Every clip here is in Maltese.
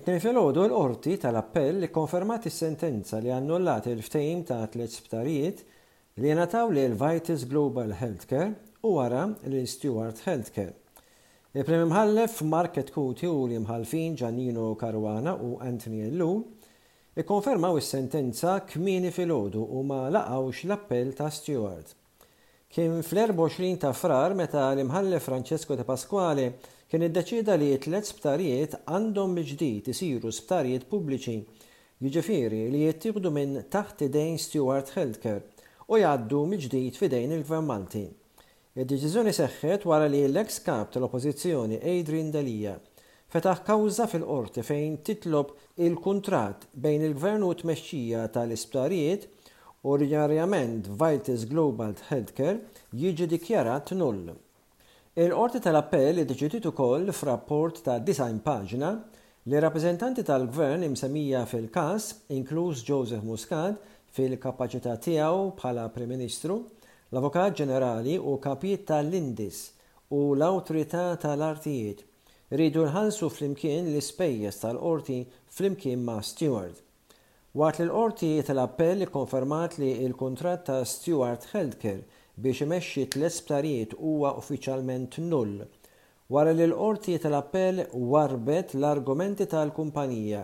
It-Tnejn filgħodu l-Qorti tal-Appell ikkonfermat is-sentenza li annullat il-ftehim ta' tliet sptarijiet li jingħataw lil Vitis Global Healthcare u wara lil Steward Healthcare. Il-Prim Imħallef Mark Chetcuti u l-Imħallfin Giannino Caruana u Anthony Ellul Ikkonfermaw is-sentenza kmieni filgħodu u ma laqgħux l-appell ta' Stewart. Kien fl-24 ta' Frar meta l-Imħallef Francesco De Pasquale kien iddeċieda li t-tliet sptarijiet għandhom mill-ġdid isiru sptarijiet pubbliċi, jiġifieri li jittieħdu minn taħt idejn Stewart Healthcare u jgħaddu mill-ġdid f'idejn il-Gvern Malti. Id-deċiżjoni seħħet wara li l-eks Kap tal-Oppożizzjoni Adrian Delia fetaħ kawża fil-Qorti fejn titlob il-kuntratt bejn il-Gvern u t-tmexxija tal-isptarijiet, oriġinarjament Vitis Global Healthcare, jiġi dikjarat null. Il-Qorti tal-Appell iddeċidiet ukoll f'rapport ta' 90 paġna Li r-rappreżentanti tal-Gvern imsemmija fil-każ, inkluż Joseph Muscat fil-kapaċità tiegħu bħala Prim Ministru, l-Avukat Ġenerali u kapijiet tal-Indis u l-Awtrità tal-Artijiet, riedu jħallsu flimkien l-ispejjeż tal-Qorti flimkien ma' Steward. Waqt li l-Qorti tal-Appell ikkonfermat li l-kuntratt ta' Steward Healthcare biex imexxi tliet sptarijiet huwa uffiċjalment null, Wara li l-Qorti tal-Appell warrbet l-argumenti tal-kumpanija,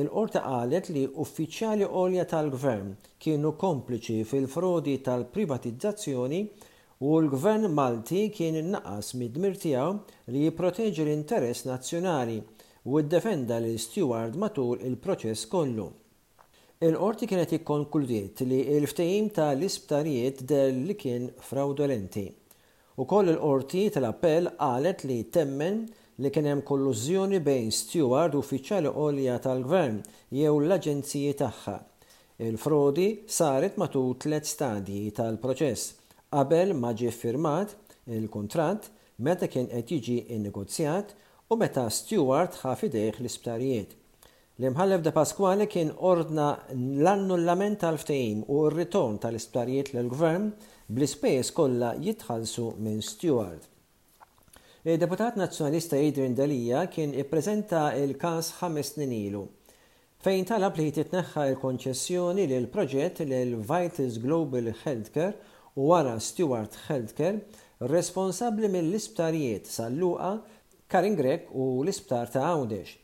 il-Qorti qalet li uffiċjali għolja tal-Gvern kienu kompliċi fil-frodi tal-privatizzazzjoni u l-Gvern Malti kien naqas mid-dmir tiegħu li jipproteġi l-interess nazzjonali u ddefenda lil Steward matul il-proċess kollu. Il-Qorti kienet ikkonkludiet li l-ftehim ta' l-isptarijiet deher li kien frawdolenti. Ukoll il-Qorti ta' l-Appell qalet li temmen li kien hemm kollużjoni bejn steward u uffiċjali għolja tal-Gvern jew l-aġenziji tagħha. Il-frodi saret matul tliet stadji tal-proċess, qabel ma ġie ffirmat il-kuntratt, meta kien qed jiġi nnegozjat u meta steward ħa f'idejh l-isptarijiet. L-Imħallef De Pasquale kien ordna l-annullament tal-ftehim u r-ritorn tal-isptarijiet lill-Gvern, bl-ispejjeż kollha jitħallsu minn Steward. Id-Deputat Nazzjonalista Adrian Delia kien ippreżenta l-każ ħames snin ilu, fejn talab li titneħħa l-konċessjoni lil proġett lil Vitals Global Healthcare u wara Steward Healthcare, responsabbli mill-isptarijiet San Luqa, Karin Grech u l-Isptar ta' Għawdex.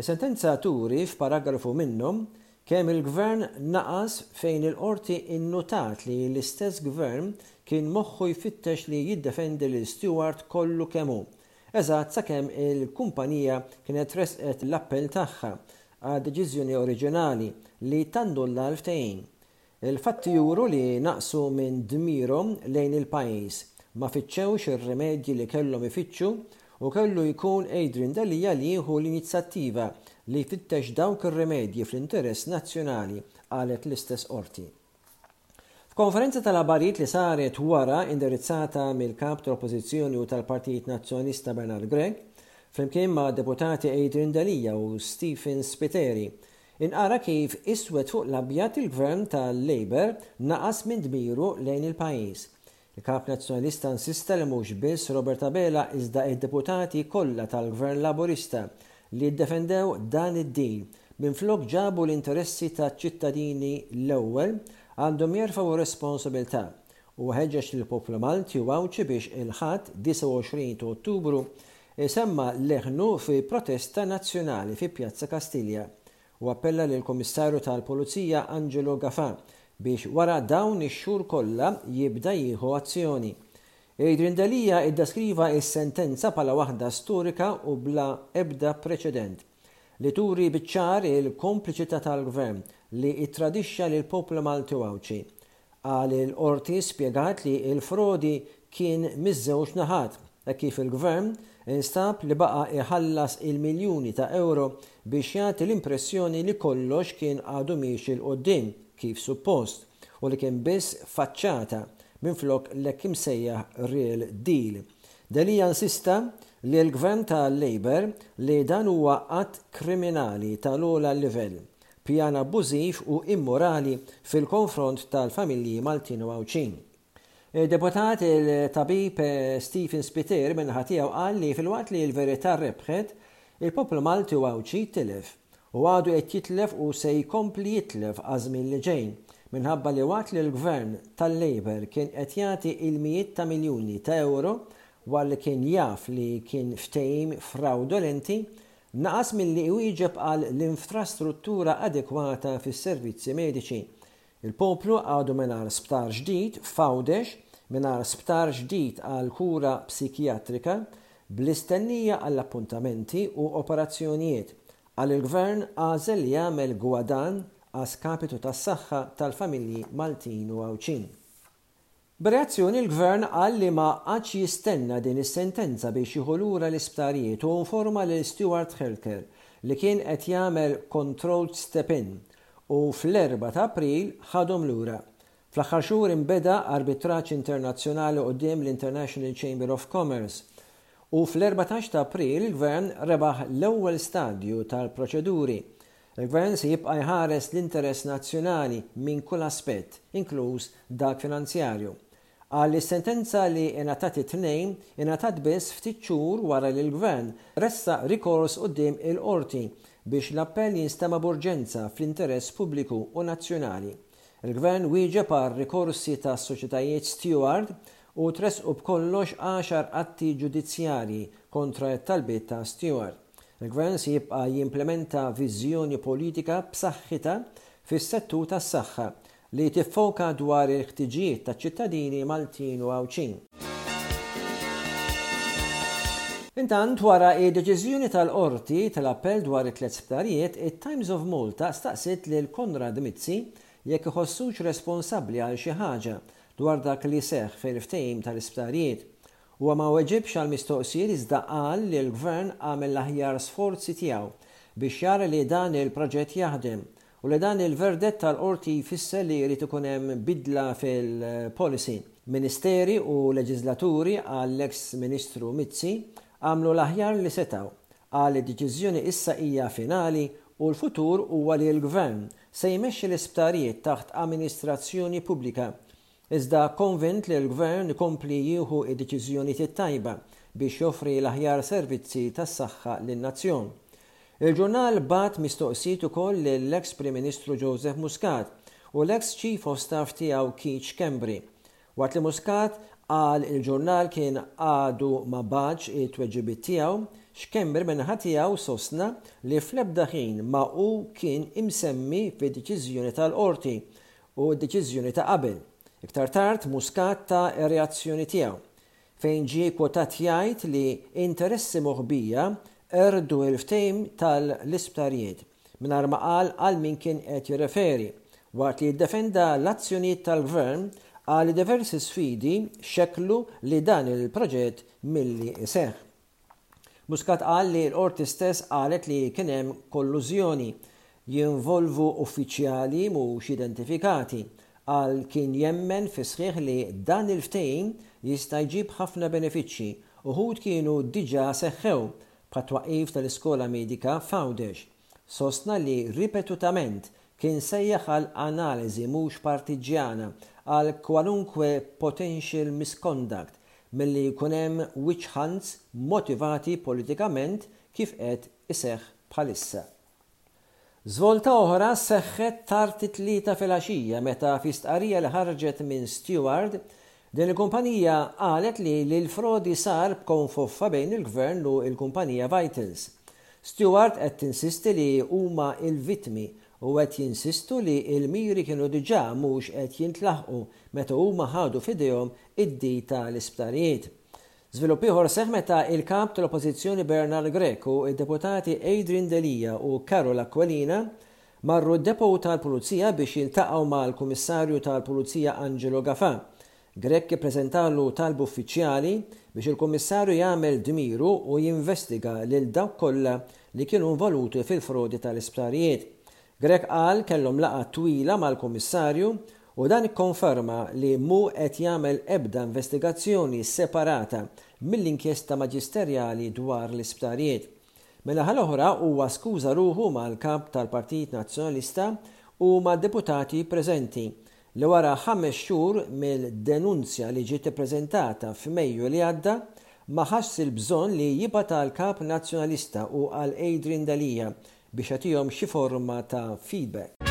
Is-sentenza turi f'paragrafu minnhom kemm il-Gvern naqas fejn il-Qorti innutat li l-istess Gvern kien moħħu jfittex li jiddefendi lil Stewart kollu kemm hu, eżatt sakemm il-kumpanija kienet ressqet l-appell tagħha għad-deċiżjoni oriġinali li tannulla l-ftehim. Il-fatti juru li naqsu minn dmirhom lejn il-pajjiż, ma fittxewx ir-rimedji li kellhom ifittxu u kellu jkun Adrian Delia li jieħu l-injizzattiva li jfittex dawk ir-rimedji fl-interess nazzjonali, qalet l-istess Qorti. F'konferenza tal-aħbarijiet li saret wara, indirizzata mill-Kap tal-Oppożizzjoni u tal-Partit Nazzjonalista Bernard Grech, flimkien ma' deputati Adrian Delia u Stephen Spiteri, Inqara kif iswed fuq l-abjad il-Gvern tal-Labour naqas minn dmiru lejn il-pajjiż. Il-Kap Nazzjonalista nsista li mhux biss Robert Abela iżda id-Deputati kollha tal-Gvern Laburista li ddefendew dan id-deal minflok ġabu l-interessi taċ-ċittadini l-ewwel għandhom jerfgħu r-responsabiltà. Huwa ħeġġeġ lill-poplu Malti u Għawdxi biex il-Ħadd, 29 ta' Ottubru, Semma' leħnu fi protesta nazzjonali fi Pjazza Kastilja u appella lill-Kummissarju tal-Pulizija Angelo Gafà biex wara dawn ix-xhur kollha jibda jieħu azzjoni. Adrian Delia iddeskriva s-sentenza bħala waħda storika u bla ebda preċedent, li turi biċ-ċar il-kompliċità tal-Gvern li ittradixxa lill-poplu Malti u Għawdxi. Qal li l-Qorti spjegat li l-frodi kien miż-żewġ naħat hekk kif il-Gvern instab li baqa' jħallas il-miljuni ta' ewro biex jagħti l-impressjoni li kollox kien għadu miexi 'l quddiem kif suppost u li kien biss faċċata minflok l-hekk imsejjaħ real deal. Delia insista li l-Gvern tal-Labour li dan huwa att kriminali tal-ogħla livell pjan abbużiv u immorali fil-konfront tal-familji Maltin u Għawdxin. Id-Deputat il-Tabib Stephen Spiteri min-naħa tiegħu qal li filwaqt li l-verità rebħet, il-poplu Malti u Għawdxi tilef, u għadu qed jitlef u se jkompli jitlef għaż-żmien li ġej, minħabba li waqt li l-Gvern tal-Labour kien qed jagħti il-mijiet ta' miljuni ta' ewro wara li kien jaf li kien ftehim frawdolenti Naqas milli iwieġeb għal l-infrastruttura adekwata fis-servizzi mediċi. Il-poplu għadu mingħajr sptar ġdid f'Għawdex, mingħajr sptar ġdid għall-kura psikjatrika, bl-istennija għall-appuntamenti u operazzjonijiet, qal il-Gvern għażel li jagħmel gwadann a skapitu tas-saħħa tal-familji Maltin u Għawdxin. B'reazzjoni l-Gvern qal li ma għadx jistenna din is-sentenza biex jieħu lura l-isptarijiet u informa lil Steward Healthcare li kien qed jagħmel controlled step in u fl-erbgħa ta' April ħadhom lura. Fl-aħħar xhur inbeda arbitraġġ internazzjonali quddiem l-International Chamber of Commerce u fl-erbatax ta' April il-Gvern rebaħ l-ewwel stadju tal-proċeduri Il-Gvern se jibqa' jħares l-interess nazzjonali minn kull aspett, inkluż dak finanzjarju. Qal li s-sentenza li ingħatat it-Tnejn ingħatat biss ftit xhur wara li l-Gvern ressaq rikors quddiem il-Qorti biex l-appell jinstema' b'urġenza fl-interess pubbliku u nazzjonali. Il-Gvern wieġeb għar-rikorsi tas-Soċjetajiet Steward u tressqu b'kollox għaxar atti ġudizzjarji kontra t-talbiet ta' Steward. Il-Gvern se jibqa' jimplementa viżjoni politika b'saħħitha fis-settur tas-saħħa li tiffoka dwar il-ħtiġijiet taċ-ċittadini Maltin u Għawdxin. Intant, wara d-deċiżjoni tal-Qorti tal-Appell dwar it-tliet sptarijiet, it-Times of Malta staqsiet lil Konrad Mizzi jekk iħossux responsabbli għal xi ħaġa dwar dak li seħħ fil-ftehim tal-isptarijiet. Huwa ma weġibx għall-mistoqsijiet iżda qal li l-Gvern għamel l-aħjar sforzi tiegħu biex jara li dan il-proġett jaħdem u li dan il-verdett tal-Qorti jfisser li jrid ikun hemm bidla fil-policy. Ministeri u leġiżlaturi, qal l-eks Ministru Mizzi, għamlu l-aħjar li setgħu. Qal li d-deċiżjoni issa hija finali u l-futur huwa li l-Gvern se jmexxi l-isptarijiet taħt amministrazzjoni pubblika Iżda konvint li l-Gvern ikompli jieħu d-deċiżjonijiet it-tajba biex joffri l-aħjar servizzi tas-saħħa lin-nazzjon. Il-ġurnal bagħat mistoqsijiet ukoll lill-eks Prim Ministru Joseph Muscat u l-eks Chief of Staff tiegħu Keith Schembri. Waqt li Muscat qal il-ġurnal kien għadu ma bagħatx it-tweġibiet tiegħu, Schembri min-naħa tiegħu sostna li fl-ebda ħin ma hu kien imsemmi fid-deċiżjoni tal-Qorti u d-deċiżjoni ta' qabel. Iktar tard Muscat ta r-reazzjoni tiegħu, fejn ġie kwotat jgħid li interessi moħbija qerdu l-ftehim tal-isptarijiet, mingħajr ma qal għal min kien qed jirreferi. Waqt li jiddefenda l-azzjonijiet tal-Gvern, qal li diversi sfidi xekklu li dan il-proġett milli jseħħ. Muscat qal li l-Qorti stess qalet li kien hemm kollużjoni, jinvolvu uffiċjali mhux identifikati. Qal kien jemmen fis-sħiħ li dan il-ftehim jista' jġib ħafna benefiċċji, uħud kienu diġà seħħew, bħat-twaqqif tal-iskola medika f'Għawdex. sostna li ripetutament kien sejjaħ għal analiżi mhux partiġġjana għal kwalunkwe potential misconduct milli jkun hemm witch hunts motivati politikament kif qed iseħħ bħalissa. Żvolta oħra seħħet tard it-Tlieta filgħaxija meta fi stqarrija li ħarġet minn Steward Din il-kumpanija qalet li li l-frodi sar b'konfoffa bejn il-Gvern u il-kumpanija Vitals. Stewart qed tinsisti li huma il-vittmi u qed jinsistu li il-miri kienu diġa mhux qed jintlaħqu meta huma ħadu f'idejhom id-di ta' l-isptarijiet. Żvilupp ieħor seħħ meta il-Kap tal-Oppożizzjoni Bernard Grech u id-Deputati Adrian Delia u Carol Aquilina Marru d-depot tal-Pulizija biex jiltaqgħu mal-Kummissarju tal-Pulizija Angelo Gafà. Grech ippreżentalu talba uffiċjali biex il-Kummissarju jagħmel dmiru u jinvestiga lil dawk kollha li kienu involuti fil-frodi tal-isptarijiet. Grech qal kellhom laqgħa twila mal-Kummissarju u dan ikkonferma li mhu qed jagħmel ebda investigazzjoni separata mill-inkjesta maġisterjali dwar l-isptarijiet. Min-naħa l-oħra, huwa skuża ruħu mal-Kap tal-Partit Nazzjonalista u mad-deputati preżenti, li wara ħames xhur mill-denunzja li ġiet ippreżentata f'Mejju li għadda, ma ħassx il-bżonn li jibgħat għall-Kap Nazzjonalista u għal Adrian Delia biex jagħtihom xi forma ta' feedback.